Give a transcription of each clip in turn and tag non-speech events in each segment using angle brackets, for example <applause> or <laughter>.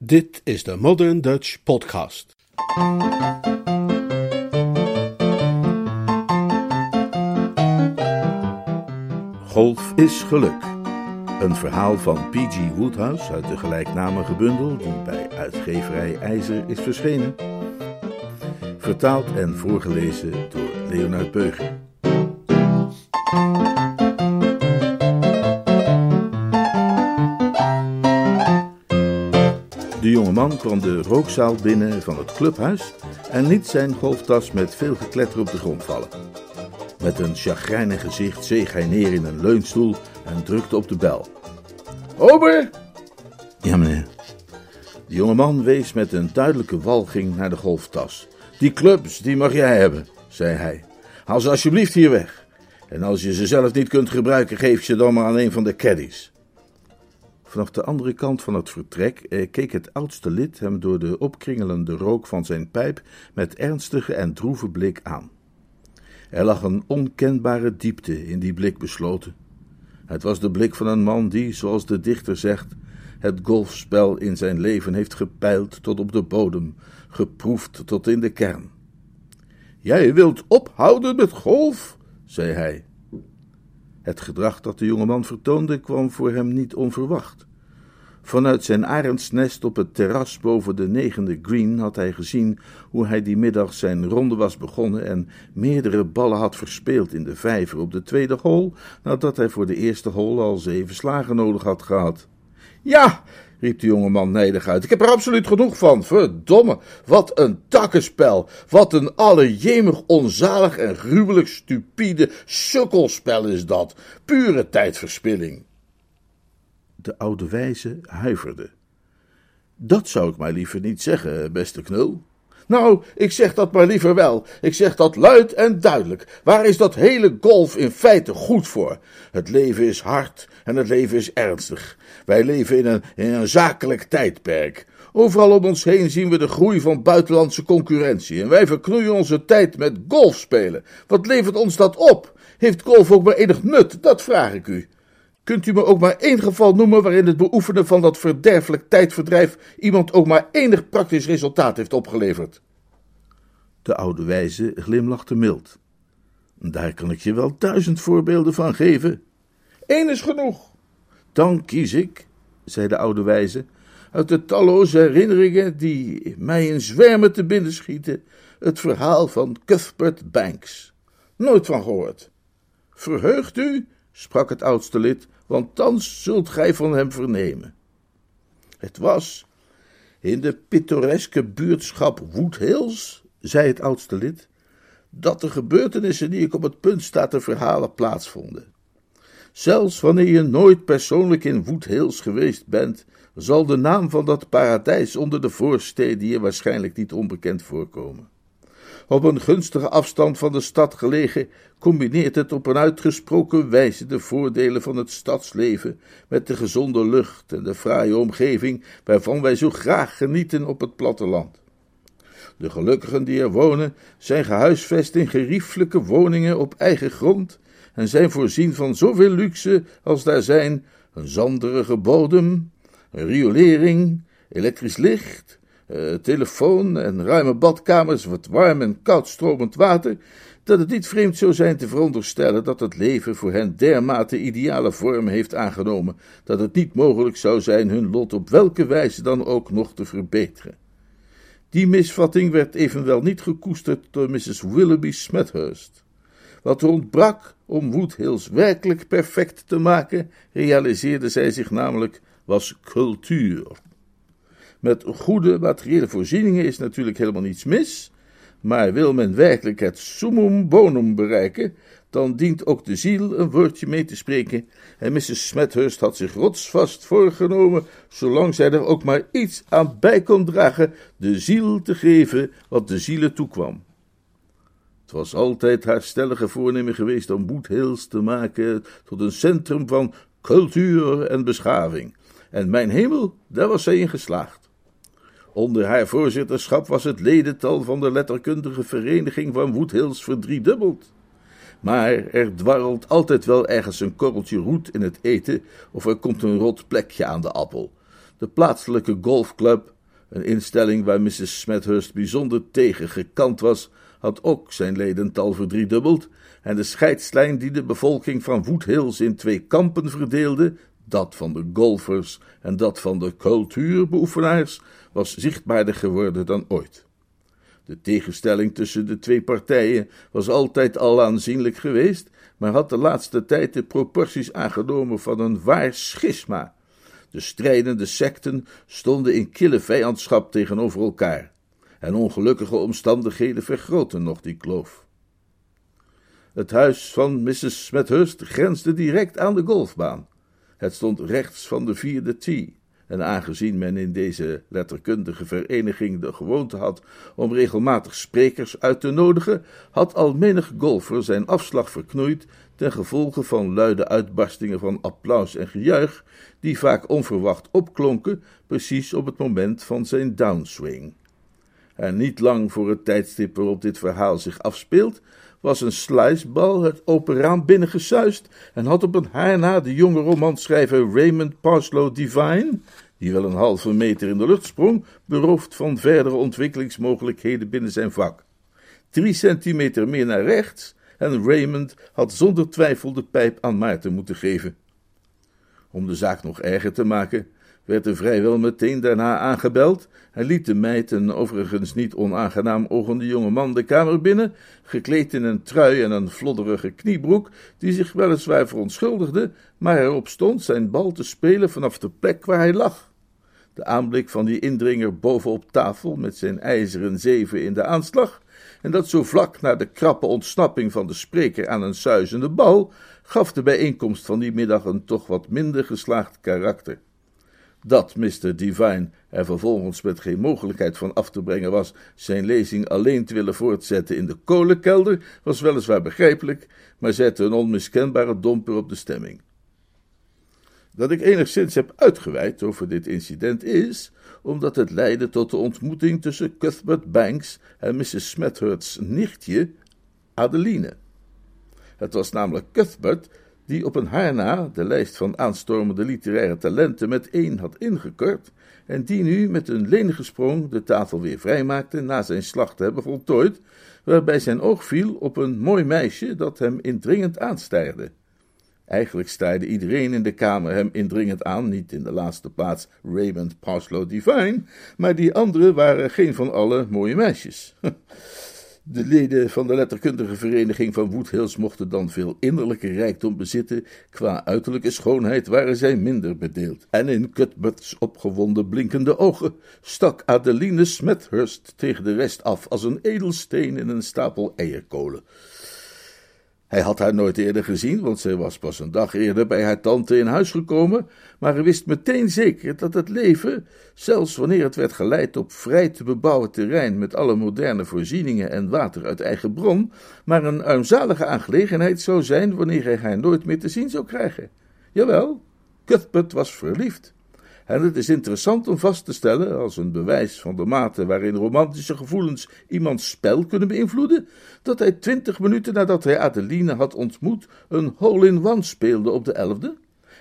Dit is de Modern Dutch Podcast. Golf is geluk. Een verhaal van P.G. Woodhouse uit de gelijknamige bundel die bij uitgeverij IJzer is verschenen. Vertaald en voorgelezen door Leonard Beuger. De jonge man kwam de rookzaal binnen van het clubhuis en liet zijn golftas met veel gekletter op de grond vallen. Met een chagrijnig gezicht zeeg hij neer in een leunstoel en drukte op de bel. Ober! Ja, meneer. De jonge man wees met een duidelijke walging naar de golftas. Die clubs, die mag jij hebben, zei hij. Haal ze alsjeblieft hier weg. En als je ze zelf niet kunt gebruiken, geef je dan maar aan een van de caddies. Vanaf de andere kant van het vertrek eh, keek het oudste lid hem door de opkringelende rook van zijn pijp met ernstige en droeve blik aan. Er lag een onkenbare diepte in die blik besloten. Het was de blik van een man die, zoals de dichter zegt, het golfspel in zijn leven heeft gepeild tot op de bodem, geproefd tot in de kern. Jij wilt ophouden met golf, zei hij. Het gedrag dat de jongeman vertoonde kwam voor hem niet onverwacht. Vanuit zijn arendsnest op het terras boven de negende green had hij gezien hoe hij die middag zijn ronde was begonnen en meerdere ballen had verspeeld in de vijver op de tweede hole, nadat hij voor de eerste hole al zeven slagen nodig had gehad. Ja, riep de jongeman nijdig uit, ik heb er absoluut genoeg van. Verdomme, wat een takkenspel, wat een allerjemig onzalig en gruwelijk stupide sukkelspel is dat, pure tijdverspilling. De oude wijze huiverde. Dat zou ik maar liever niet zeggen, beste knul. Nou, ik zeg dat maar liever wel. Ik zeg dat luid en duidelijk. Waar is dat hele golf in feite goed voor? Het leven is hard en het leven is ernstig. Wij leven in een, in een zakelijk tijdperk. Overal om ons heen zien we de groei van buitenlandse concurrentie. En wij verknoeien onze tijd met golf spelen. Wat levert ons dat op? Heeft golf ook maar enig nut? Dat vraag ik u. Kunt u me ook maar één geval noemen waarin het beoefenen van dat verderfelijk tijdverdrijf iemand ook maar enig praktisch resultaat heeft opgeleverd? De oude wijze glimlachte mild. Daar kan ik je wel duizend voorbeelden van geven. Eén is genoeg. Dan kies ik, zei de oude wijze, uit de talloze herinneringen die mij in zwermen te binnen schieten, het verhaal van Cuthbert Banks. Nooit van gehoord. Verheugt u, sprak het oudste lid, want thans zult gij van hem vernemen. Het was in de pittoreske buurtschap Woodhills, zei het oudste lid, dat de gebeurtenissen die ik op het punt sta te verhalen plaatsvonden. Zelfs wanneer je nooit persoonlijk in Woodhills geweest bent, zal de naam van dat paradijs onder de voorsteden je waarschijnlijk niet onbekend voorkomen. Op een gunstige afstand van de stad gelegen, combineert het op een uitgesproken wijze de voordelen van het stadsleven met de gezonde lucht en de fraaie omgeving waarvan wij zo graag genieten op het platteland. De gelukkigen die er wonen zijn gehuisvest in geriefelijke woningen op eigen grond en zijn voorzien van zoveel luxe als daar zijn een zanderige bodem, een riolering, elektrisch licht, uh, telefoon en ruime badkamers met warm en koud stromend water, dat het niet vreemd zou zijn te veronderstellen dat het leven voor hen dermate ideale vorm heeft aangenomen, dat het niet mogelijk zou zijn hun lot op welke wijze dan ook nog te verbeteren. Die misvatting werd evenwel niet gekoesterd door Mrs. Willoughby Smethurst. Wat er ontbrak om Woodhills werkelijk perfect te maken, realiseerde zij zich namelijk, was cultuur. Met goede materiële voorzieningen is natuurlijk helemaal niets mis, maar wil men werkelijk het summum bonum bereiken, dan dient ook de ziel een woordje mee te spreken. En Mrs. Smethurst had zich rotsvast voorgenomen, zolang zij er ook maar iets aan bij kon dragen, de ziel te geven wat de zielen toekwam. Het was altijd haar stellige voornemen geweest om Boethills te maken tot een centrum van cultuur en beschaving. En mijn hemel, daar was zij in geslaagd. Onder haar voorzitterschap was het ledental van de letterkundige vereniging van Woodhills verdriedubbeld. Maar er dwarrelt altijd wel ergens een korreltje roet in het eten, of er komt een rot plekje aan de appel. De plaatselijke golfclub, een instelling waar Mrs. Smethurst bijzonder tegen gekant was, had ook zijn ledental verdriedubbeld, en de scheidslijn die de bevolking van Woodhills in twee kampen verdeelde, dat van de golfers en dat van de cultuurbeoefenaars, was zichtbaarder geworden dan ooit. De tegenstelling tussen de twee partijen was altijd al aanzienlijk geweest, maar had de laatste tijd de proporties aangenomen van een waar schisma. De strijdende secten stonden in kille vijandschap tegenover elkaar, en ongelukkige omstandigheden vergroten nog die kloof. Het huis van Mrs. Smethurst grensde direct aan de golfbaan. Het stond rechts van de vierde tee. En aangezien men in deze letterkundige vereniging de gewoonte had om regelmatig sprekers uit te nodigen, had al menig golfer zijn afslag verknoeid ten gevolge van luide uitbarstingen van applaus en gejuich, die vaak onverwacht opklonken, precies op het moment van zijn downswing. En niet lang voor het tijdstip waarop dit verhaal zich afspeelt, was een slicebal het open raam binnengesuist en had op een haar na de jonge romanschrijver Raymond Parslow Divine, die wel een halve meter in de lucht sprong, beroofd van verdere ontwikkelingsmogelijkheden binnen zijn vak. Drie centimeter meer naar rechts en Raymond had zonder twijfel de pijp aan Maarten moeten geven. Om de zaak nog erger te maken, werd er vrijwel meteen daarna aangebeld en liet de meid, een overigens niet onaangenaam ogende jonge man, de kamer binnen, gekleed in een trui en een flodderige kniebroek, die zich weliswaar verontschuldigde, maar erop stond zijn bal te spelen vanaf de plek waar hij lag. De aanblik van die indringer bovenop tafel met zijn ijzeren zeven in de aanslag, en dat zo vlak na de krappe ontsnapping van de spreker aan een suizende bal, gaf de bijeenkomst van die middag een toch wat minder geslaagd karakter. Dat Mr. Divine er vervolgens met geen mogelijkheid van af te brengen was zijn lezing alleen te willen voortzetten in de kolenkelder, was weliswaar begrijpelijk, maar zette een onmiskenbare domper op de stemming. Dat ik enigszins heb uitgeweid over dit incident is, omdat het leidde tot de ontmoeting tussen Cuthbert Banks en Mrs. Smethurst's nichtje, Adeline. Het was namelijk Cuthbert die op een haar na de lijst van aanstormende literaire talenten met één had ingekort, en die nu met een lenige sprong de tafel weer vrijmaakte na zijn slag te hebben voltooid, waarbij zijn oog viel op een mooi meisje dat hem indringend aanstaarde. Eigenlijk staarde iedereen in de kamer hem indringend aan, niet in de laatste plaats Raymond Parslow Divine, maar die anderen waren geen van alle mooie meisjes. <laughs> De leden van de letterkundige vereniging van Woodhills mochten dan veel innerlijke rijkdom bezitten, qua uiterlijke schoonheid waren zij minder bedeeld. En in Cuthbert's opgewonden blinkende ogen stak Adeline Smethurst tegen de rest af als een edelsteen in een stapel eierkolen. Hij had haar nooit eerder gezien, want zij was pas een dag eerder bij haar tante in huis gekomen, maar hij wist meteen zeker dat het leven, zelfs wanneer het werd geleid op vrij te bebouwen terrein met alle moderne voorzieningen en water uit eigen bron, maar een armzalige aangelegenheid zou zijn wanneer hij haar nooit meer te zien zou krijgen. Jawel, Cuthbert was verliefd. En het is interessant om vast te stellen, als een bewijs van de mate waarin romantische gevoelens iemands spel kunnen beïnvloeden, dat hij twintig minuten nadat hij Adeline had ontmoet een hole-in-one speelde op de elfde,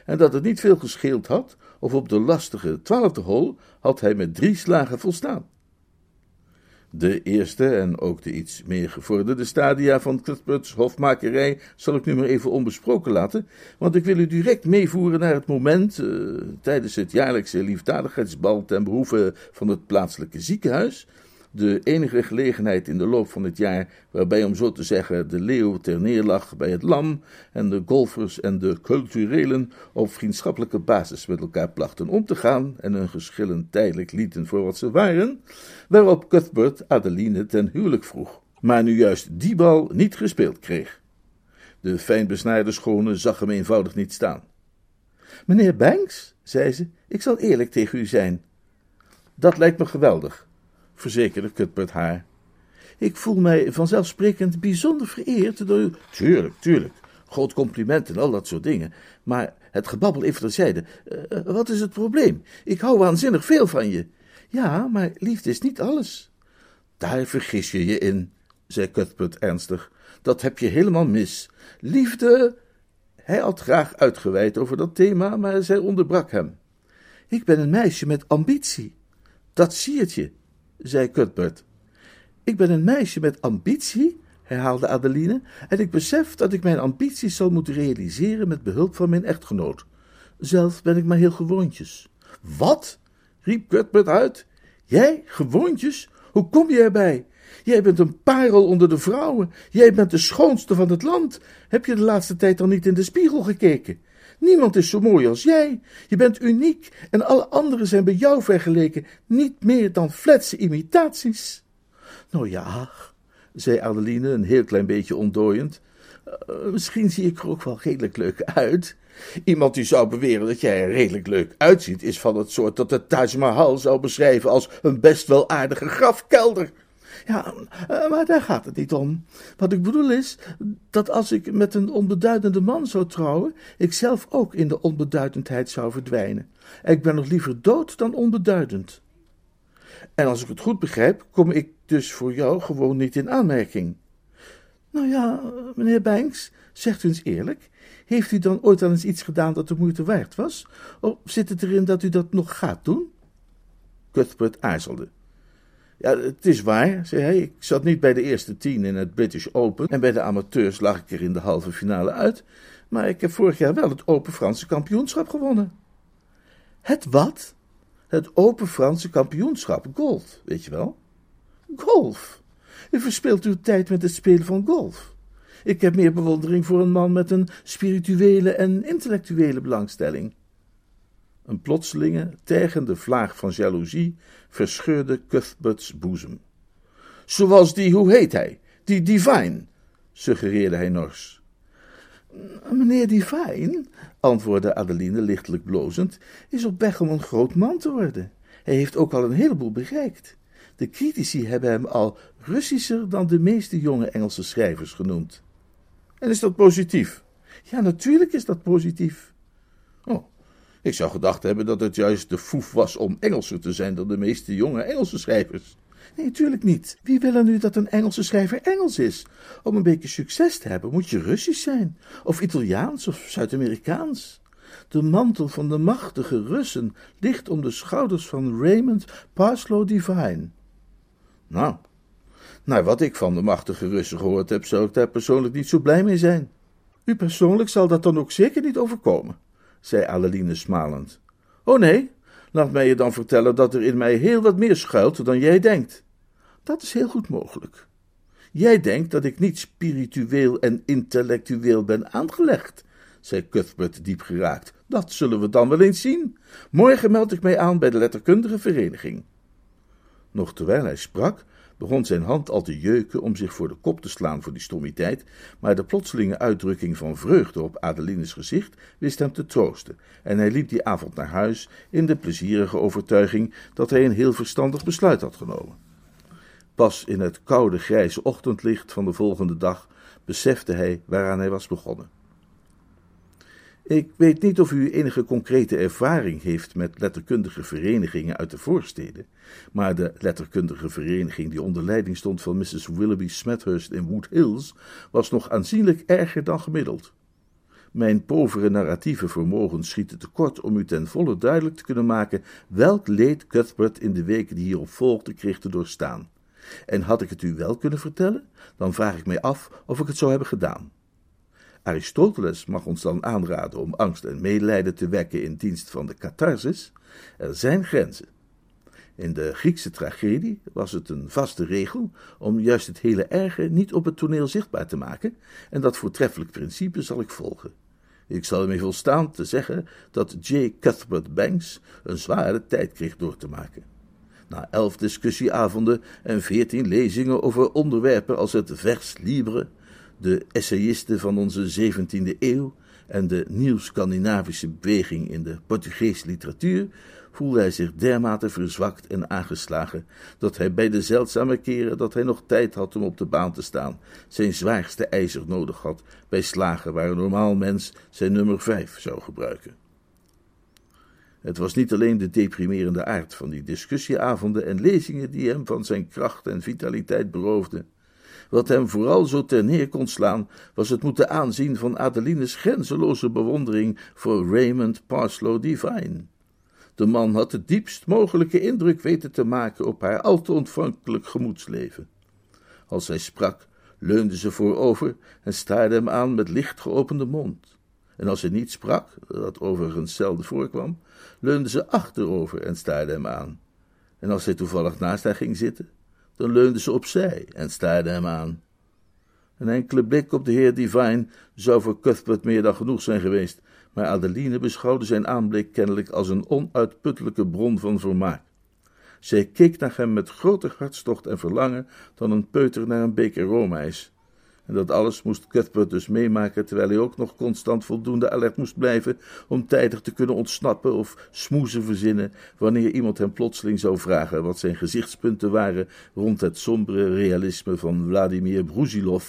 en dat het niet veel gescheeld had of op de lastige twaalfde hole had hij met drie slagen volstaan. De eerste en ook de iets meer gevorderde stadia van Cuthbert's hofmakerij zal ik nu maar even onbesproken laten, want ik wil u direct meevoeren naar het moment, uh, tijdens het jaarlijkse liefdadigheidsbal ten behoeve van het plaatselijke ziekenhuis, de enige gelegenheid in de loop van het jaar waarbij, om zo te zeggen, de leeuw ter neer lag bij het lam en de golfers en de culturelen op vriendschappelijke basis met elkaar plachten om te gaan en hun geschillen tijdelijk lieten voor wat ze waren, waarop Cuthbert Adeline ten huwelijk vroeg, maar nu juist die bal niet gespeeld kreeg. De fijnbesnaarde schone zag hem eenvoudig niet staan. Meneer Banks, zei ze, ik zal eerlijk tegen u zijn. Dat lijkt me geweldig verzekerde Cuthbert haar. Ik voel mij vanzelfsprekend bijzonder vereerd door u. Tuurlijk, tuurlijk. Groot compliment en al dat soort dingen. Maar het gebabbel even terzijde. Uh, wat is het probleem? Ik hou waanzinnig veel van je. Ja, maar liefde is niet alles. Daar vergis je je in, zei Cuthbert ernstig. Dat heb je helemaal mis. Liefde. Hij had graag uitgeweid over dat thema, maar zij onderbrak hem. Ik ben een meisje met ambitie. Dat siert je, zei Cuthbert. Ik ben een meisje met ambitie, herhaalde Adeline, en ik besef dat ik mijn ambities zal moeten realiseren met behulp van mijn echtgenoot. Zelf ben ik maar heel gewoontjes. Wat? riep Cuthbert uit. Jij, gewoontjes? Hoe kom je erbij? Jij bent een parel onder de vrouwen. Jij bent de schoonste van het land. Heb je de laatste tijd dan niet in de spiegel gekeken? Niemand is zo mooi als jij. Je bent uniek en alle anderen zijn bij jou vergeleken niet meer dan fletse imitaties. Nou ja, zei Adeline een heel klein beetje ontdooiend. Uh, misschien zie ik er ook wel redelijk leuk uit. Iemand die zou beweren dat jij er redelijk leuk uitziet, is van het soort dat de Taj Mahal zou beschrijven als een best wel aardige grafkelder. Ja, eh, maar daar gaat het niet om. Wat ik bedoel is dat als ik met een onbeduidende man zou trouwen, ik zelf ook in de onbeduidendheid zou verdwijnen. Ik ben nog liever dood dan onbeduidend. En als ik het goed begrijp, kom ik dus voor jou gewoon niet in aanmerking. Nou ja, meneer Banks, zegt u eens eerlijk, heeft u dan ooit al eens iets gedaan dat de moeite waard was? Of zit het erin dat u dat nog gaat doen? Cuthbert aarzelde. Ja, het is waar, zei hij. Ik zat niet bij de eerste tien in het British Open en bij de amateurs lag ik er in de halve finale uit. Maar ik heb vorig jaar wel het Open Franse kampioenschap gewonnen. Het wat? Het Open Franse kampioenschap, golf, weet je wel? Golf. U verspeelt uw tijd met het spelen van golf. Ik heb meer bewondering voor een man met een spirituele en intellectuele belangstelling. Een plotselinge, tergende vlaag van jaloezie verscheurde Cuthbert's boezem. Zoals die, hoe heet hij? Die Divine, suggereerde hij nors. Meneer Divine, antwoordde Adeline lichtelijk blozend, is op weg om een groot man te worden. Hij heeft ook al een heleboel bereikt. De critici hebben hem al Russischer dan de meeste jonge Engelse schrijvers genoemd. En is dat positief? Ja, natuurlijk is dat positief. Oh, ik zou gedacht hebben dat het juist de foef was om Engelser te zijn dan de meeste jonge Engelse schrijvers. Nee, natuurlijk niet. Wie wil nu dat een Engelse schrijver Engels is? Om een beetje succes te hebben moet je Russisch zijn, of Italiaans of Zuid-Amerikaans. De mantel van de machtige Russen ligt om de schouders van Raymond Parslow Divine. Nou, naar wat ik van de machtige Russen gehoord heb, zou ik daar persoonlijk niet zo blij mee zijn. U persoonlijk zal dat dan ook zeker niet overkomen zei Adeline smalend. Oh nee, laat mij je dan vertellen dat er in mij heel wat meer schuilt dan jij denkt. Dat is heel goed mogelijk. Jij denkt dat ik niet spiritueel en intellectueel ben aangelegd, zei Cuthbert diep geraakt. Dat zullen we dan wel eens zien. Morgen meld ik mij aan bij de letterkundige vereniging. Nog terwijl hij sprak, begon zijn hand al te jeuken om zich voor de kop te slaan voor die stommiteit, maar de plotselinge uitdrukking van vreugde op Adelines gezicht wist hem te troosten, en hij liep die avond naar huis in de plezierige overtuiging dat hij een heel verstandig besluit had genomen. Pas in het koude grijze ochtendlicht van de volgende dag besefte hij waaraan hij was begonnen. Ik weet niet of u enige concrete ervaring heeft met letterkundige verenigingen uit de voorsteden, maar de letterkundige vereniging die onder leiding stond van Mrs. Willoughby Smethurst in Wood Hills was nog aanzienlijk erger dan gemiddeld. Mijn povere narratieve vermogen schieten tekort om u ten volle duidelijk te kunnen maken welk leed Cuthbert in de weken die hierop volgden kreeg te doorstaan. En had ik het u wel kunnen vertellen, dan vraag ik mij af of ik het zou hebben gedaan. Aristoteles mag ons dan aanraden om angst en medelijden te wekken in dienst van de catharsis. Er zijn grenzen. In de Griekse tragedie was het een vaste regel om juist het hele erge niet op het toneel zichtbaar te maken, en dat voortreffelijk principe zal ik volgen. Ik zal ermee volstaan te zeggen dat J. Cuthbert Banks een zware tijd kreeg door te maken. Na elf discussieavonden en veertien lezingen over onderwerpen als het vers libre, de essayisten van onze 17e eeuw en de nieuw-Scandinavische beweging in de Portugese literatuur, voelde hij zich dermate verzwakt en aangeslagen, dat hij bij de zeldzame keren dat hij nog tijd had om op de baan te staan, zijn zwaarste ijzer nodig had bij slagen waar een normaal mens zijn nummer vijf zou gebruiken. Het was niet alleen de deprimerende aard van die discussieavonden en lezingen die hem van zijn kracht en vitaliteit beroofden. Wat hem vooral zo ter neer kon slaan, was het moeten aanzien van Adeline's grenzeloze bewondering voor Raymond Parslow Divine. De man had de diepst mogelijke indruk weten te maken op haar al te ontvankelijk gemoedsleven. Als hij sprak, leunde ze voorover en staarde hem aan met licht geopende mond. En als hij niet sprak, dat overigens zelden voorkwam, leunde ze achterover en staarde hem aan. En als hij toevallig naast haar ging zitten, dan leunde ze opzij en staarde hem aan. Een enkele blik op de heer Divine zou voor Cuthbert meer dan genoeg zijn geweest, maar Adeline beschouwde zijn aanblik kennelijk als een onuitputtelijke bron van vermaak. Zij keek naar hem met groter hartstocht en verlangen dan een peuter naar een beker roomijs. En dat alles moest Cuthbert dus meemaken, terwijl hij ook nog constant voldoende alert moest blijven om tijdig te kunnen ontsnappen of smoezen verzinnen wanneer iemand hem plotseling zou vragen wat zijn gezichtspunten waren rond het sombere realisme van Vladimir Brusilov.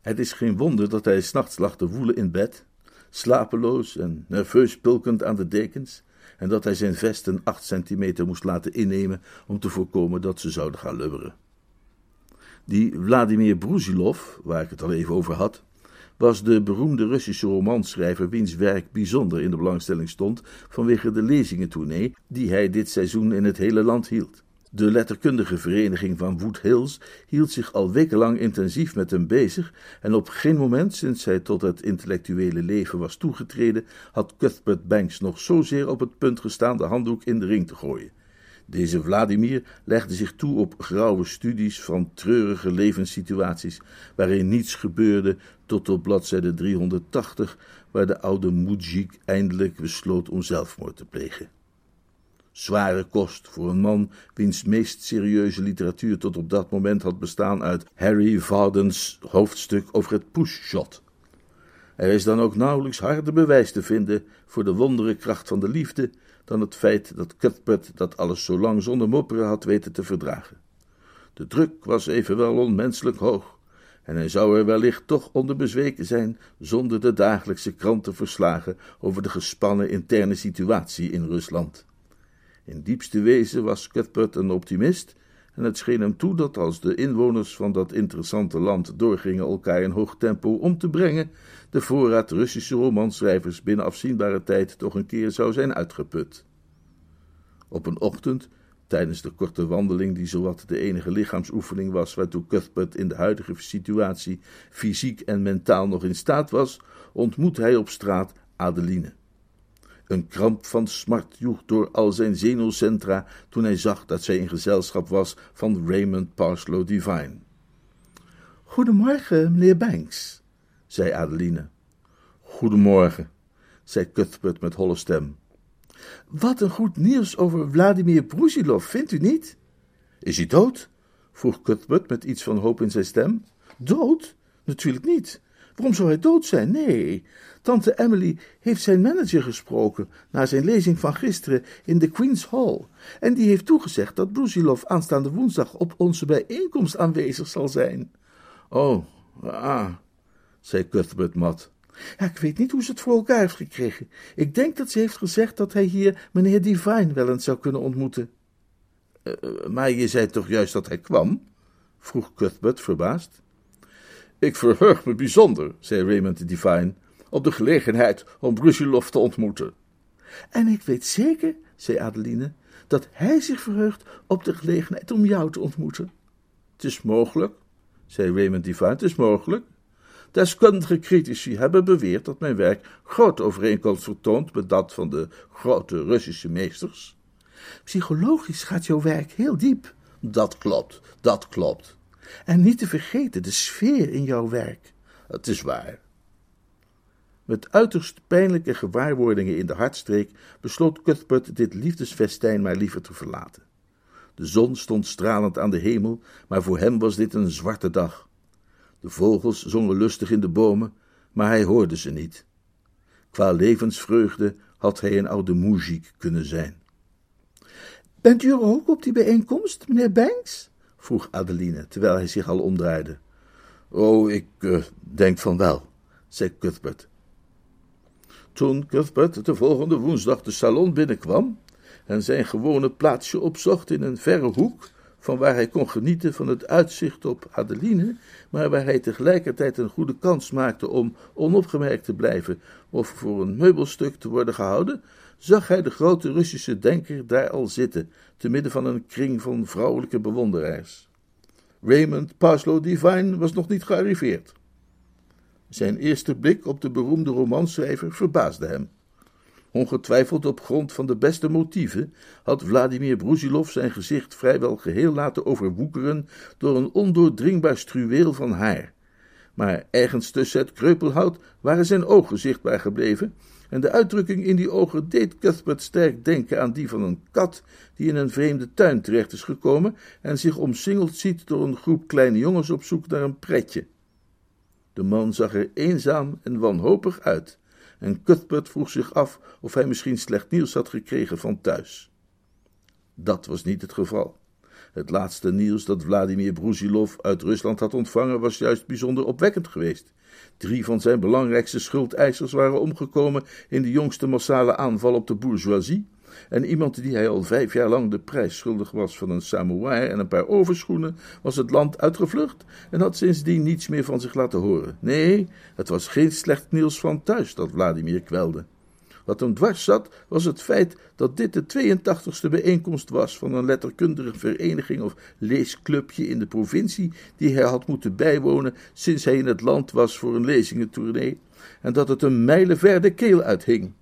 Het is geen wonder dat hij s'nachts lag te woelen in bed, slapeloos en nerveus pulkend aan de dekens, en dat hij zijn vest een acht centimeter moest laten innemen om te voorkomen dat ze zouden gaan lubberen. Die Vladimir Brusilov, waar ik het al even over had, was de beroemde Russische romanschrijver wiens werk bijzonder in de belangstelling stond vanwege de lezingentournee die hij dit seizoen in het hele land hield. De letterkundige vereniging van Wood Hills hield zich al wekenlang intensief met hem bezig en op geen moment sinds hij tot het intellectuele leven was toegetreden had Cuthbert Banks nog zozeer op het punt gestaan de handdoek in de ring te gooien. Deze Vladimir legde zich toe op grauwe studies van treurige levenssituaties, waarin niets gebeurde tot op bladzijde 380, waar de oude Mujik eindelijk besloot om zelfmoord te plegen. Zware kost voor een man wiens meest serieuze literatuur tot op dat moment had bestaan uit Harry Vardens hoofdstuk over het pushshot. Er is dan ook nauwelijks harder bewijs te vinden voor de wondere kracht van de liefde dan het feit dat Cuthbert dat alles zo lang zonder mopperen had weten te verdragen. De druk was evenwel onmenselijk hoog, en hij zou er wellicht toch onder bezweken zijn zonder de dagelijkse krantenverslagen over de gespannen interne situatie in Rusland. In diepste wezen was Cuthbert een optimist, en het scheen hem toe dat als de inwoners van dat interessante land doorgingen elkaar in hoog tempo om te brengen, de voorraad Russische romanschrijvers binnen afzienbare tijd toch een keer zou zijn uitgeput. Op een ochtend, tijdens de korte wandeling die zowat de enige lichaamsoefening was waartoe Cuthbert in de huidige situatie fysiek en mentaal nog in staat was, ontmoet hij op straat Adeline. Een kramp van smart joeg door al zijn zenuwcentra toen hij zag dat zij in gezelschap was van Raymond Parslow Divine. Goedemorgen, meneer Banks, zei Adeline. Goedemorgen, zei Cuthbert met holle stem. Wat een goed nieuws over Vladimir Brusilov, vindt u niet? Is hij dood? vroeg Cuthbert met iets van hoop in zijn stem. Dood? Natuurlijk niet. Waarom zou hij dood zijn? Nee. Tante Emily heeft zijn manager gesproken na zijn lezing van gisteren in de Queen's Hall. En die heeft toegezegd dat Brusilov aanstaande woensdag op onze bijeenkomst aanwezig zal zijn. Oh, ah, zei Cuthbert mat. Ik weet niet hoe ze het voor elkaar heeft gekregen. Ik denk dat ze heeft gezegd dat hij hier meneer Divine wel eens zou kunnen ontmoeten. Uh, maar je zei toch juist dat hij kwam? vroeg Cuthbert verbaasd. Ik verheug me bijzonder, zei Raymond Divine, op de gelegenheid om Brusilov te ontmoeten. En ik weet zeker, zei Adeline, dat hij zich verheugt op de gelegenheid om jou te ontmoeten. Het is mogelijk, zei Raymond Divine, het is mogelijk. Deskundige critici hebben beweerd dat mijn werk grote overeenkomst vertoont met dat van de grote Russische meesters. Psychologisch gaat jouw werk heel diep. Dat klopt, dat klopt. En niet te vergeten de sfeer in jouw werk. Het is waar. Met uiterst pijnlijke gewaarwordingen in de hartstreek besloot Cuthbert dit liefdesfestijn maar liever te verlaten. De zon stond stralend aan de hemel, maar voor hem was dit een zwarte dag. De vogels zongen lustig in de bomen, maar hij hoorde ze niet. Qua levensvreugde had hij een oude moeziek kunnen zijn. Bent u er ook op die bijeenkomst, meneer Banks? Vroeg Adeline, terwijl hij zich al omdraaide. Oh, ik uh, denk van wel, zei Cuthbert. Toen Cuthbert de volgende woensdag de salon binnenkwam en zijn gewone plaatsje opzocht in een verre hoek, van waar hij kon genieten van het uitzicht op Adeline, maar waar hij tegelijkertijd een goede kans maakte om onopgemerkt te blijven of voor een meubelstuk te worden gehouden, zag hij de grote Russische denker daar al zitten, te midden van een kring van vrouwelijke bewonderaars. Raymond Parslow Divine was nog niet gearriveerd. Zijn eerste blik op de beroemde romanschrijver verbaasde hem. Ongetwijfeld op grond van de beste motieven had Vladimir Brusilov zijn gezicht vrijwel geheel laten overwoekeren door een ondoordringbaar struweel van haar. Maar ergens tussen het kreupelhout waren zijn ogen zichtbaar gebleven, en de uitdrukking in die ogen deed Cuthbert sterk denken aan die van een kat die in een vreemde tuin terecht is gekomen en zich omsingeld ziet door een groep kleine jongens op zoek naar een pretje. De man zag er eenzaam en wanhopig uit, en Cuthbert vroeg zich af of hij misschien slecht nieuws had gekregen van thuis. Dat was niet het geval. Het laatste nieuws dat Vladimir Brusilov uit Rusland had ontvangen was juist bijzonder opwekkend geweest. Drie van zijn belangrijkste schuldeisers waren omgekomen in de jongste massale aanval op de bourgeoisie. En iemand die hij al vijf jaar lang de prijs schuldig was van een samovar en een paar overschoenen, was het land uitgevlucht en had sindsdien niets meer van zich laten horen. Nee, het was geen slecht nieuws van thuis dat Vladimir kwelde. Wat hem dwars zat, was het feit dat dit de 82ste bijeenkomst was van een letterkundige vereniging of leesclubje in de provincie, die hij had moeten bijwonen sinds hij in het land was voor een lezingentournee, en dat het een mijlenver de keel uithing.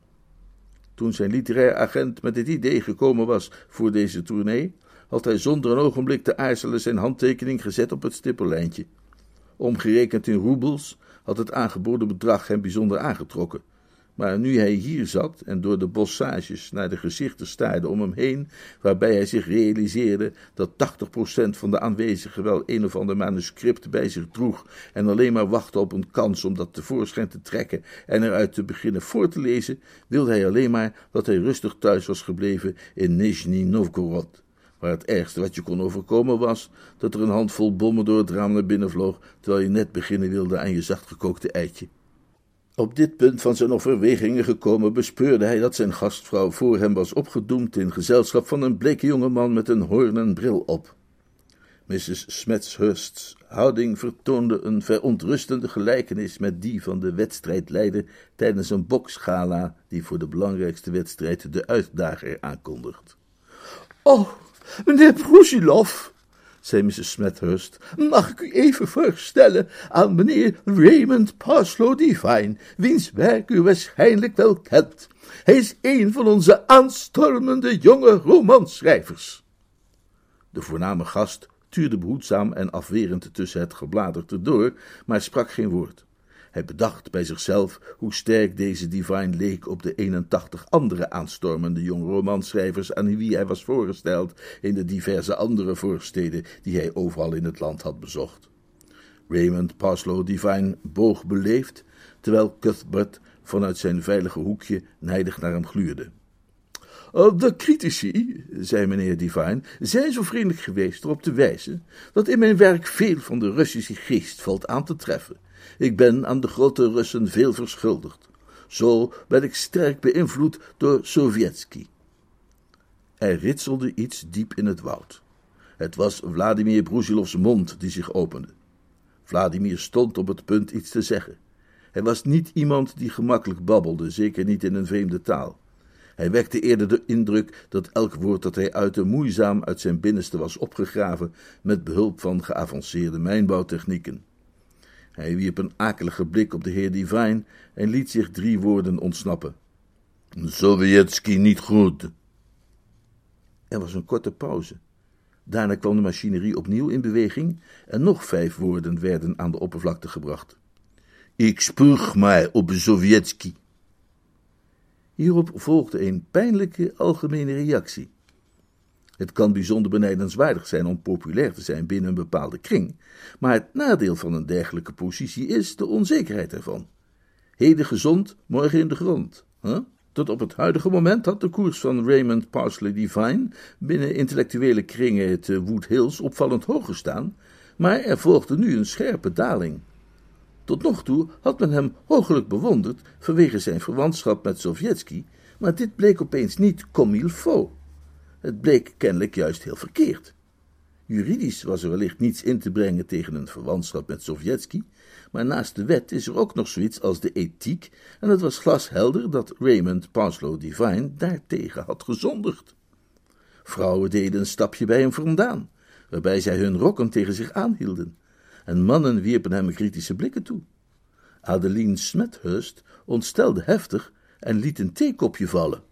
Toen zijn literair agent met het idee gekomen was voor deze tournee, had hij zonder een ogenblik te aarzelen zijn handtekening gezet op het stippellijntje. Omgerekend in roebels had het aangeboden bedrag hem bijzonder aangetrokken. Maar nu hij hier zat en door de bossages naar de gezichten staarde om hem heen, waarbij hij zich realiseerde dat 80% van de aanwezigen wel een of ander manuscript bij zich droeg en alleen maar wachtte op een kans om dat tevoorschijn te trekken en eruit te beginnen voor te lezen, wilde hij alleen maar dat hij rustig thuis was gebleven in Nizhny Novgorod waar het ergste wat je kon overkomen was dat er een handvol bommen door het raam naar binnen vloog, terwijl je net beginnen wilde aan je zachtgekookte eitje. Op dit punt van zijn overwegingen gekomen, bespeurde hij dat zijn gastvrouw voor hem was opgedoemd in gezelschap van een bleke jonge man met een hoornen bril op. Mrs. Smethurst's houding vertoonde een verontrustende gelijkenis met die van de wedstrijdleider tijdens een boksgala die voor de belangrijkste wedstrijd de uitdager aankondigt. Oh, meneer Brusilov, zei Mrs. Smethurst, mag ik u even voorstellen aan meneer Raymond Parslow Divine, wiens werk u waarschijnlijk wel kent. Hij is een van onze aanstormende jonge romanschrijvers. De voorname gast tuurde behoedzaam en afwerend tussen het gebladerte door, maar sprak geen woord. Hij bedacht bij zichzelf hoe sterk deze Divine leek op de 81 andere aanstormende jonge romanschrijvers aan wie hij was voorgesteld in de diverse andere voorsteden die hij overal in het land had bezocht. Raymond Parslow Divine boog beleefd, terwijl Cuthbert vanuit zijn veilige hoekje nijdig naar hem gluurde. De critici, zei meneer Divine, zijn zo vriendelijk geweest erop te wijzen dat in mijn werk veel van de Russische geest valt aan te treffen ik ben aan de grote Russen veel verschuldigd. Zo ben ik sterk beïnvloed door Sovjetski. Er ritselde iets diep in het woud. Het was Vladimir Brusilovs mond die zich opende. Vladimir stond op het punt iets te zeggen. Hij was niet iemand die gemakkelijk babbelde, zeker niet in een vreemde taal. Hij wekte eerder de indruk dat elk woord dat hij uitte moeizaam uit zijn binnenste was opgegraven met behulp van geavanceerde mijnbouwtechnieken. Hij wierp een akelige blik op de heer Divine en liet zich drie woorden ontsnappen. Sovjetski niet goed. Er was een korte pauze. Daarna kwam de machinerie opnieuw in beweging en nog vijf woorden werden aan de oppervlakte gebracht. Ik spuug mij op Sovjetski. Hierop volgde een pijnlijke algemene reactie. Het kan bijzonder benijdenswaardig zijn om populair te zijn binnen een bepaalde kring, maar het nadeel van een dergelijke positie is de onzekerheid ervan. Heden gezond, morgen in de grond. Tot op het huidige moment had de koers van Raymond Parsley Divine binnen intellectuele kringen te Wood Hills opvallend hoog gestaan, maar er volgde nu een scherpe daling. Tot nog toe had men hem hoogelijk bewonderd vanwege zijn verwantschap met Sovjetski, maar dit bleek opeens niet comme il faut. Het bleek kennelijk juist heel verkeerd. Juridisch was er wellicht niets in te brengen tegen een verwantschap met Sovjetski, maar naast de wet is er ook nog zoiets als de ethiek, en het was glashelder dat Raymond Parslow Devine daartegen had gezondigd. Vrouwen deden een stapje bij hem vandaan, waarbij zij hun rokken tegen zich aanhielden, en mannen wierpen hem kritische blikken toe. Adeline Smethurst ontstelde heftig en liet een theekopje vallen.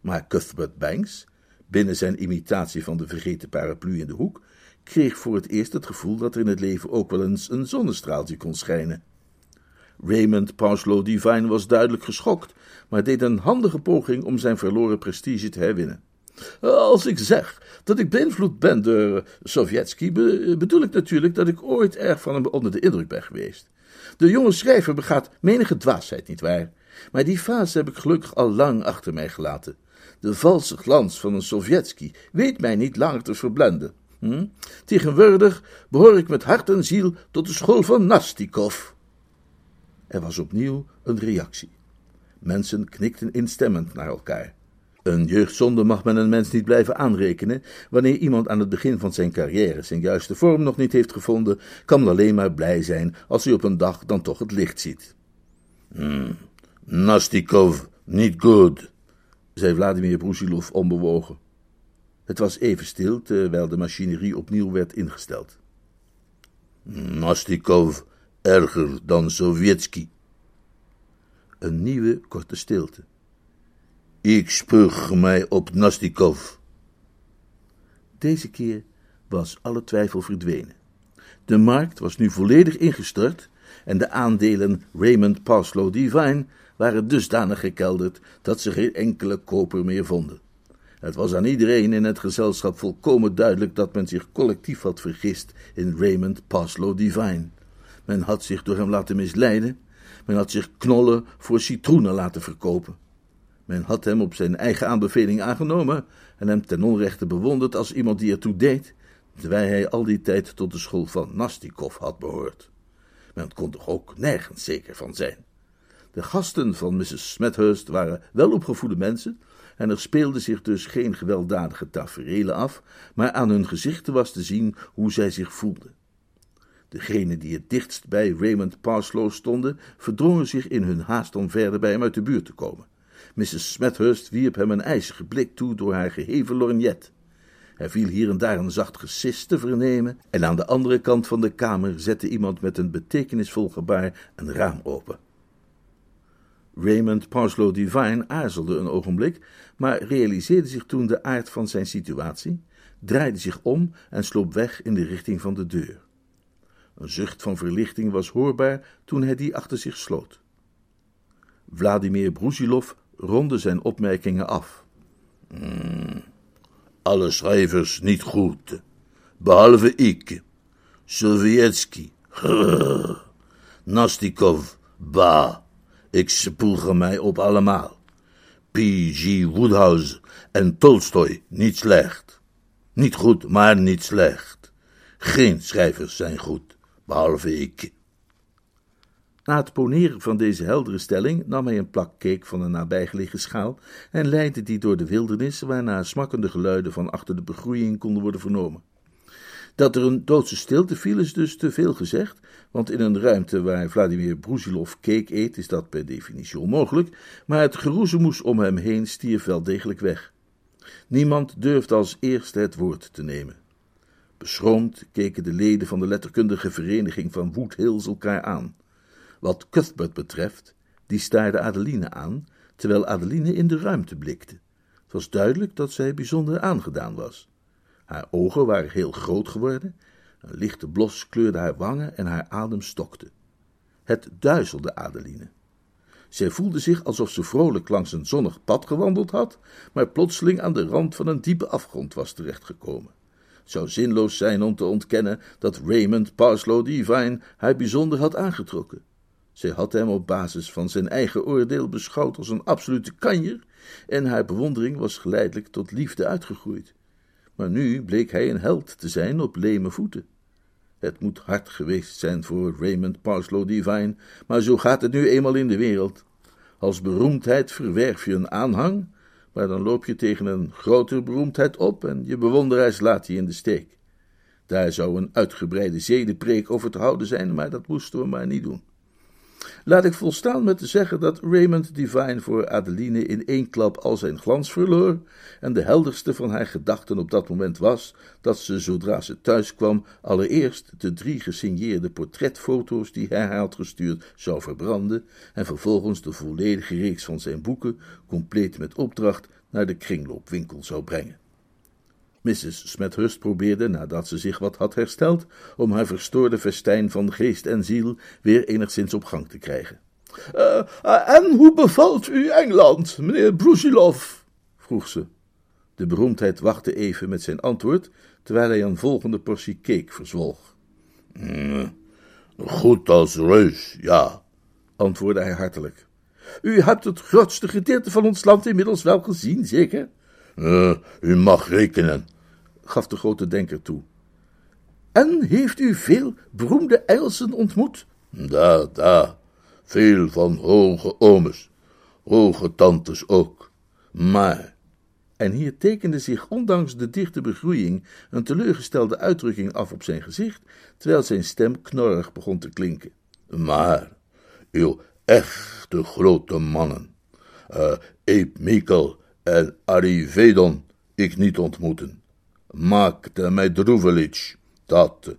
Maar Cuthbert Banks, binnen zijn imitatie van de vergeten paraplu in de hoek, kreeg voor het eerst het gevoel dat er in het leven ook wel eens een zonnestraaltje kon schijnen. Raymond Parslow Devine was duidelijk geschokt, maar deed een handige poging om zijn verloren prestige te herwinnen. Als ik zeg dat ik beïnvloed ben door Sovjetski, bedoel ik natuurlijk dat ik ooit erg van hem onder de indruk ben geweest. De jonge schrijver begaat menige dwaasheid, nietwaar? Maar die fase heb ik gelukkig al lang achter mij gelaten. De valse glans van een Sovjetski weet mij niet langer te verblenden. Hm? Tegenwoordig behoor ik met hart en ziel tot de school van Nastikov. Er was opnieuw een reactie. Mensen knikten instemmend naar elkaar. Een jeugdzonde mag men een mens niet blijven aanrekenen. Wanneer iemand aan het begin van zijn carrière zijn juiste vorm nog niet heeft gevonden, kan alleen maar blij zijn als hij op een dag dan toch het licht ziet. Hmm, Nastikov, niet goed, zei Vladimir Brusilov onbewogen. Het was even stil terwijl de machinerie opnieuw werd ingesteld. Nastikov erger dan Sovjetski. Een nieuwe korte stilte. Ik spuug mij op Nastikov. Deze keer was alle twijfel verdwenen. De markt was nu volledig ingestort en de aandelen Raymond Parslow Divine waren dusdanig gekelderd dat ze geen enkele koper meer vonden. Het was aan iedereen in het gezelschap volkomen duidelijk dat men zich collectief had vergist in Raymond Parslow Divine. Men had zich door hem laten misleiden, men had zich knollen voor citroenen laten verkopen. Men had hem op zijn eigen aanbeveling aangenomen en hem ten onrechte bewonderd als iemand die ertoe deed, terwijl hij al die tijd tot de school van Nastikov had behoord. Men kon toch ook nergens zeker van zijn. De gasten van Mrs. Smethurst waren welopgevoede mensen, en er speelden zich dus geen gewelddadige taferelen af, maar aan hun gezichten was te zien hoe zij zich voelden. Degenen die het dichtst bij Raymond Parslow stonden, verdrongen zich in hun haast om verder bij hem uit de buurt te komen. Mrs. Smethurst wierp hem een ijzige blik toe door haar geheven lorgnet. Er viel hier en daar een zacht gesis te vernemen, en aan de andere kant van de kamer zette iemand met een betekenisvol gebaar een raam open. Raymond Parslow Devine aarzelde een ogenblik, maar realiseerde zich toen de aard van zijn situatie, draaide zich om en sloop weg in de richting van de deur. Een zucht van verlichting was hoorbaar toen hij die achter zich sloot. Vladimir Brusilov ronde zijn opmerkingen af. Mm, alle schrijvers niet goed, behalve ik. Sovjetski, <laughs> Nastikov, ba. Ik spoeg mij op allemaal. P.G. Woodhouse en Tolstoy niet slecht. Niet goed, maar niet slecht. Geen schrijvers zijn goed, behalve ik. Na het poneren van deze heldere stelling nam hij een plak cake van een nabijgelegen schaal en leidde die door de wildernis, waarna smakkende geluiden van achter de begroeiing konden worden vernomen. Dat er een doodse stilte viel is dus te veel gezegd, want in een ruimte waar Vladimir Brusilov cake eet is dat per definitie onmogelijk, maar het geroezemoes om hem heen stierf wel degelijk weg. Niemand durfde als eerste het woord te nemen. Beschroomd keken de leden van de letterkundige vereniging van Wood Hills elkaar aan. Wat Cuthbert betreft, die staarde Adeline aan, terwijl Adeline in de ruimte blikte. Het was duidelijk dat zij bijzonder aangedaan was. Haar ogen waren heel groot geworden, een lichte blos kleurde haar wangen en haar adem stokte. Het duizelde Adeline. Zij voelde zich alsof ze vrolijk langs een zonnig pad gewandeld had, maar plotseling aan de rand van een diepe afgrond was terechtgekomen. Zou zinloos zijn om te ontkennen dat Raymond Parslow Devine haar bijzonder had aangetrokken. Zij had hem op basis van zijn eigen oordeel beschouwd als een absolute kanjer, en haar bewondering was geleidelijk tot liefde uitgegroeid. Maar nu bleek hij een held te zijn op leme voeten. Het moet hard geweest zijn voor Raymond Parslow Devine, maar zo gaat het nu eenmaal in de wereld. Als beroemdheid verwerf je een aanhang, maar dan loop je tegen een grotere beroemdheid op en je bewonderaars laat je in de steek. Daar zou een uitgebreide zedenpreek over te houden zijn, maar dat moesten we maar niet doen. Laat ik volstaan met te zeggen dat Raymond Divine voor Adeline in één klap al zijn glans verloor, en de helderste van haar gedachten op dat moment was dat ze, zodra ze thuis kwam, allereerst de drie gesigneerde portretfoto's die hij haar had gestuurd zou verbranden, en vervolgens de volledige reeks van zijn boeken, compleet met opdracht, naar de kringloopwinkel zou brengen. Mrs. Smethurst probeerde, nadat ze zich wat had hersteld, om haar verstoorde festijn van geest en ziel weer enigszins op gang te krijgen. Uh, en hoe bevalt u Engeland, meneer Brusilov? vroeg ze. De beroemdheid wachtte even met zijn antwoord, terwijl hij een volgende portie cake verzwolg. Mm, goed als reus, ja, antwoordde hij hartelijk. U hebt het grootste gedeelte van ons land inmiddels wel gezien, zeker? Uh, u mag rekenen, gaf de grote denker toe. En heeft u veel beroemde Engelsen ontmoet? Da, da, veel van hoge oomes, hoge tantes ook. Maar, en hier tekende zich ondanks de dichte begroeiing een teleurgestelde uitdrukking af op zijn gezicht, terwijl zijn stem knorrig begon te klinken. Maar, uw echte grote mannen, uh, Abe Mikkel en Arie Vedon, ik niet ontmoeten maakte mij droevelig. Dat.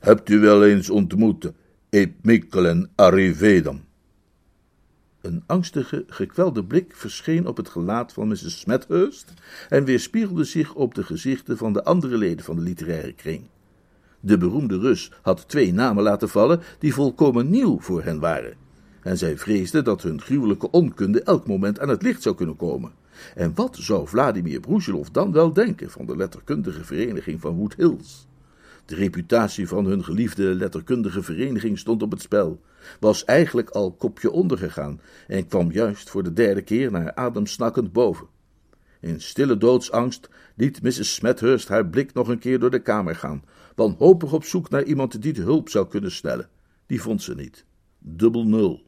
Hebt u wel eens ontmoet, Eep Mikkel en Arrivedam? Een angstige, gekwelde blik verscheen op het gelaat van Mrs. Smethurst en weerspiegelde zich op de gezichten van de andere leden van de literaire kring. De beroemde Rus had twee namen laten vallen die volkomen nieuw voor hen waren, en zij vreesden dat hun gruwelijke onkunde elk moment aan het licht zou kunnen komen. En wat zou Vladimir Brusilov dan wel denken van de letterkundige vereniging van Wood Hills? De reputatie van hun geliefde letterkundige vereniging stond op het spel, was eigenlijk al kopje ondergegaan en kwam juist voor de derde keer naar adem snakkend boven. In stille doodsangst liet Mrs. Smethurst haar blik nog een keer door de kamer gaan, wanhopig op zoek naar iemand die de hulp zou kunnen snellen. Die vond ze niet. Dubbel nul.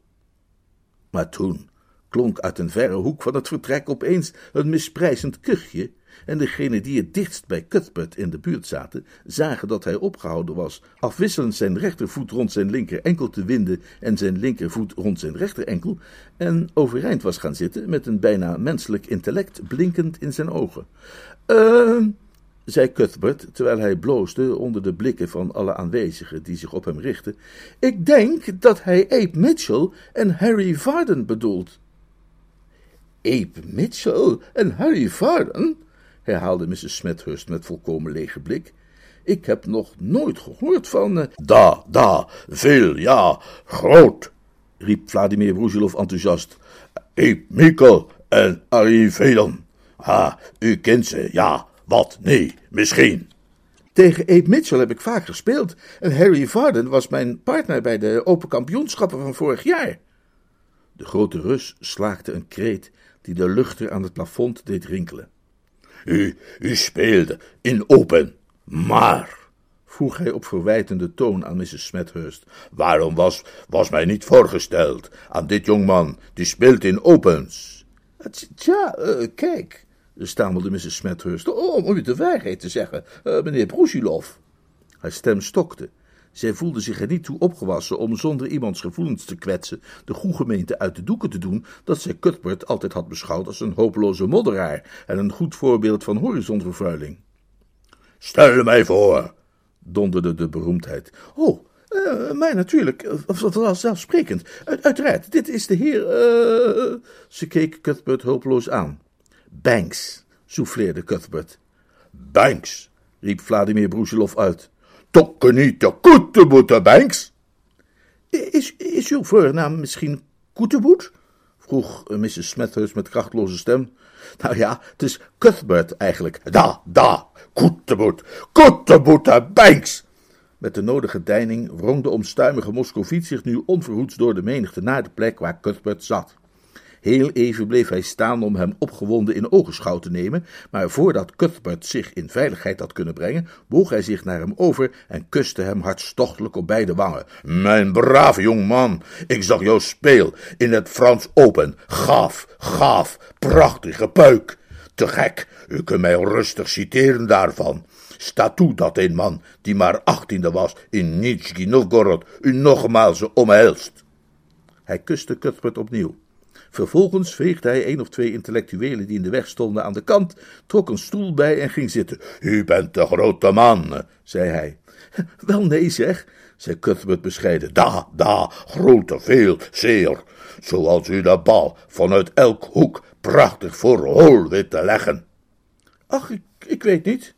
Maar toen, klonk uit een verre hoek van het vertrek opeens een misprijzend kuchje, en degenen die het dichtst bij Cuthbert in de buurt zaten, zagen dat hij opgehouden was, afwisselend zijn rechtervoet rond zijn linker enkel te winden en zijn linkervoet rond zijn rechterenkel, en overeind was gaan zitten met een bijna menselijk intellect blinkend in zijn ogen. Eh, zei Cuthbert, terwijl hij bloosde onder de blikken van alle aanwezigen die zich op hem richtten. Ik denk dat hij Abe Mitchell en Harry Varden bedoelt. Abe Mitchell en Harry Varden? herhaalde Mrs. Smethurst met volkomen lege blik. Ik heb nog nooit gehoord van... Uh... Da, da, veel, ja, groot, riep Vladimir Brusilov enthousiast. Abe Mikkel en Harry Varden. Ah, u kent ze, ja, wat, nee, misschien. Tegen Abe Mitchell heb ik vaak gespeeld en Harry Varden was mijn partner bij de Open Kampioenschappen van vorig jaar. De grote Rus slaakte een kreet die de luchter aan het plafond deed rinkelen. U, u speelde in open, maar, vroeg hij op verwijtende toon aan Mrs. Smethurst, waarom was, was mij niet voorgesteld aan dit jongman, die speelt in opens? Tja, uh, kijk, stamelde Mrs. Smethurst, oh, om u de waarheid te zeggen, uh, meneer Brusilov. Haar stem stokte. Zij voelde zich er niet toe opgewassen om zonder iemands gevoelens te kwetsen de goede gemeente uit de doeken te doen dat zij Cuthbert altijd had beschouwd als een hopeloze modderaar en een goed voorbeeld van horizonvervuiling. Stel mij voor, donderde de beroemdheid. Oh, uh, mij natuurlijk, zelfsprekend. Uit, uiteraard, dit is de heer. Uh... Ze keek Cuthbert hopeloos aan. Banks, souffleerde Cuthbert. Banks, riep Vladimir Brusilov uit toch niet de Koeteboete, Banks? Is, is uw voornaam misschien Koeteboet? vroeg eh, Mrs. Smethurst met krachtloze stem. Nou ja, het is Cuthbert eigenlijk. Da, da, Koeteboet, Koeteboete, Banks! Met de nodige deining wrong de omstuimige Moscoviet zich nu onverhoeds door de menigte naar de plek waar Cuthbert zat. Heel even bleef hij staan om hem opgewonden in ogenschouw te nemen, maar voordat Cuthbert zich in veiligheid had kunnen brengen, boog hij zich naar hem over en kuste hem hartstochtelijk op beide wangen. Mijn brave jongman, ik zag jou speel in het Frans Open. Gaaf, gaaf, prachtige puik. Te gek, u kunt mij rustig citeren daarvan. Sta toe dat een man, die maar achttiende was, in Nizhny Novgorod, u nogmaals omhelst. Hij kuste Cuthbert opnieuw. Vervolgens veegde hij een of twee intellectuelen die in de weg stonden aan de kant, trok een stoel bij en ging zitten. U bent de grote man, zei hij. <laughs> Wel nee zeg, zei Cuthbert bescheiden. Da, da, grote, veel, zeer. Zoals u de bal vanuit elk hoek prachtig voor hol weet te leggen. Ach, ik, ik weet niet.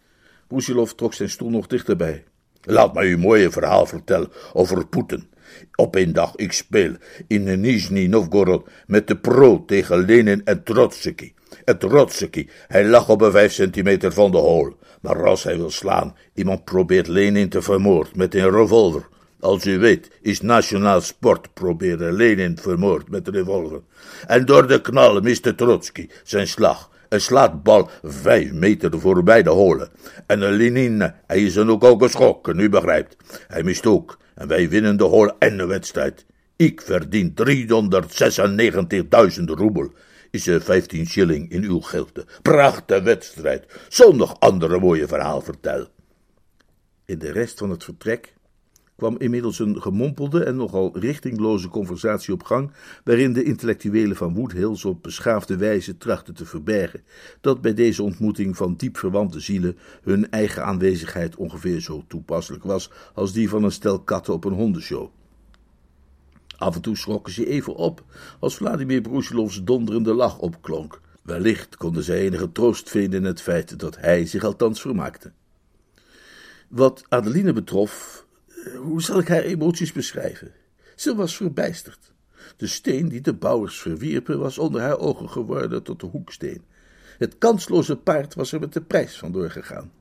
Brusilov trok zijn stoel nog dichterbij. Laat mij u mooie verhaal vertellen over Poeten. Op een dag ik speel in Nizhny Novgorod met de pro tegen Lenin en Trotsky. En Trotsky, hij lag op een vijf centimeter van de hol. Maar als hij wil slaan, iemand probeert Lenin te vermoord met een revolver. Als u weet, is nationaal sport proberen Lenin vermoord met een revolver. En door de knal miste Trotsky zijn slag en slaat bal vijf meter voorbij de holen. En Lenin, hij is dan ook al geschrokken, u begrijpt. Hij mist ook en wij winnen de hol en de wedstrijd. Ik verdien 396.000 roebel. Is er 15 shilling in uw geld. Prachtige wedstrijd. Zonder andere mooie verhaal vertel. In de rest van het vertrek kwam inmiddels een gemompelde en nogal richtingloze conversatie op gang, waarin de intellectuelen van Woodhills op beschaafde wijze trachten te verbergen dat bij deze ontmoeting van diep verwante zielen hun eigen aanwezigheid ongeveer zo toepasselijk was als die van een stel katten op een hondenshow. Af en toe schrokken ze even op als Vladimir Brusilovs donderende lach opklonk. Wellicht konden zij enige troost vinden in het feit dat hij zich althans vermaakte. Wat Adeline betrof, hoe zal ik haar emoties beschrijven? Ze was verbijsterd. De steen die de bouwers verwierpen was onder haar ogen geworden tot de hoeksteen. Het kansloze paard was er met de prijs van doorgegaan.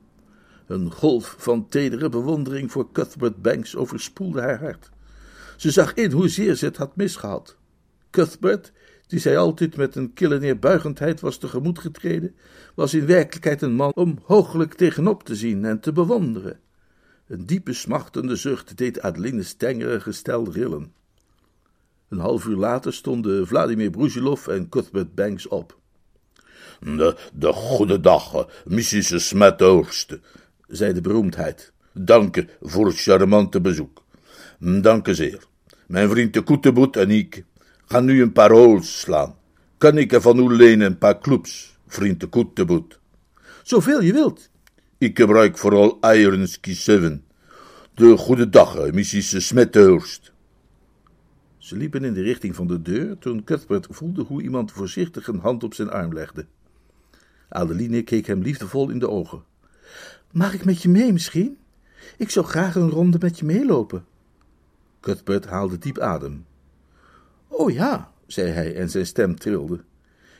Een golf van tedere bewondering voor Cuthbert Banks overspoelde haar hart. Ze zag in hoezeer ze het had misgehad. Cuthbert, die zij altijd met een kille neerbuigendheid was tegemoet getreden, was in werkelijkheid een man om hooglijk tegenop te zien en te bewonderen. Een diepe smachtende zucht deed Adeline's tengere gestel rillen. Een half uur later stonden Vladimir Brusilov en Cuthbert Banks op. De, de goede dag, Mrs. Smethurst, zei de beroemdheid. Dank voor het charmante bezoek. Dank zeer. Mijn vriend de Koeteboet en ik gaan nu een paar holes slaan. Kan ik er van u lenen een paar clubs, vriend de Koeteboet? Zoveel je wilt. Ik gebruik vooral Ironsky 7. De goede dag, Mrs. Smethurst. Ze liepen in de richting van de deur toen Cuthbert voelde hoe iemand voorzichtig een hand op zijn arm legde. Adeline keek hem liefdevol in de ogen. Mag ik met je mee misschien? Ik zou graag een ronde met je meelopen. Cuthbert haalde diep adem. Oh ja, zei hij en zijn stem trilde.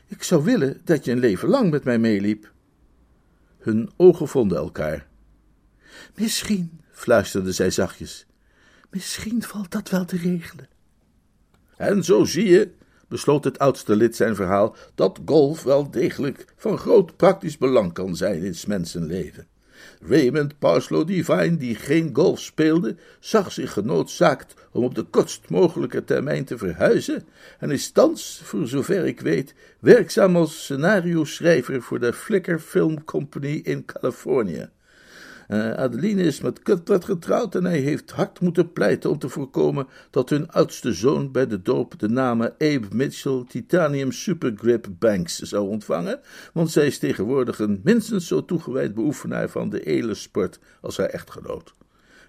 Ik zou willen dat je een leven lang met mij meeliep. Hun ogen vonden elkaar. Misschien, fluisterde zij zachtjes, misschien valt dat wel te regelen. En zo zie je, besloot het oudste lid zijn verhaal, dat golf wel degelijk van groot praktisch belang kan zijn in mensenleven. Raymond Parslow Divine, die geen golf speelde, zag zich genoodzaakt om op de kortst mogelijke termijn te verhuizen en is thans, voor zover ik weet, werkzaam als scenario-schrijver voor de Flicker Film Company in Californië. Uh, Adeline is met Cuthbert getrouwd en hij heeft hard moeten pleiten om te voorkomen dat hun oudste zoon bij de doop de namen Abe Mitchell Titanium Supergrip Banks zou ontvangen, want zij is tegenwoordig een minstens zo toegewijd beoefenaar van de edele sport als haar echtgenoot.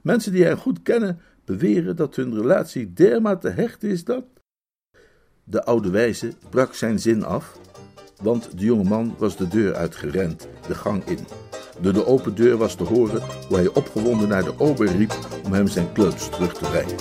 Mensen die haar goed kennen beweren dat hun relatie dermate hecht is dat. De oude wijze brak zijn zin af, want de jonge man was de deur uitgerend, de gang in. Door de open deur was te horen hoe hij opgewonden naar de ober riep om hem zijn clubs terug te brengen.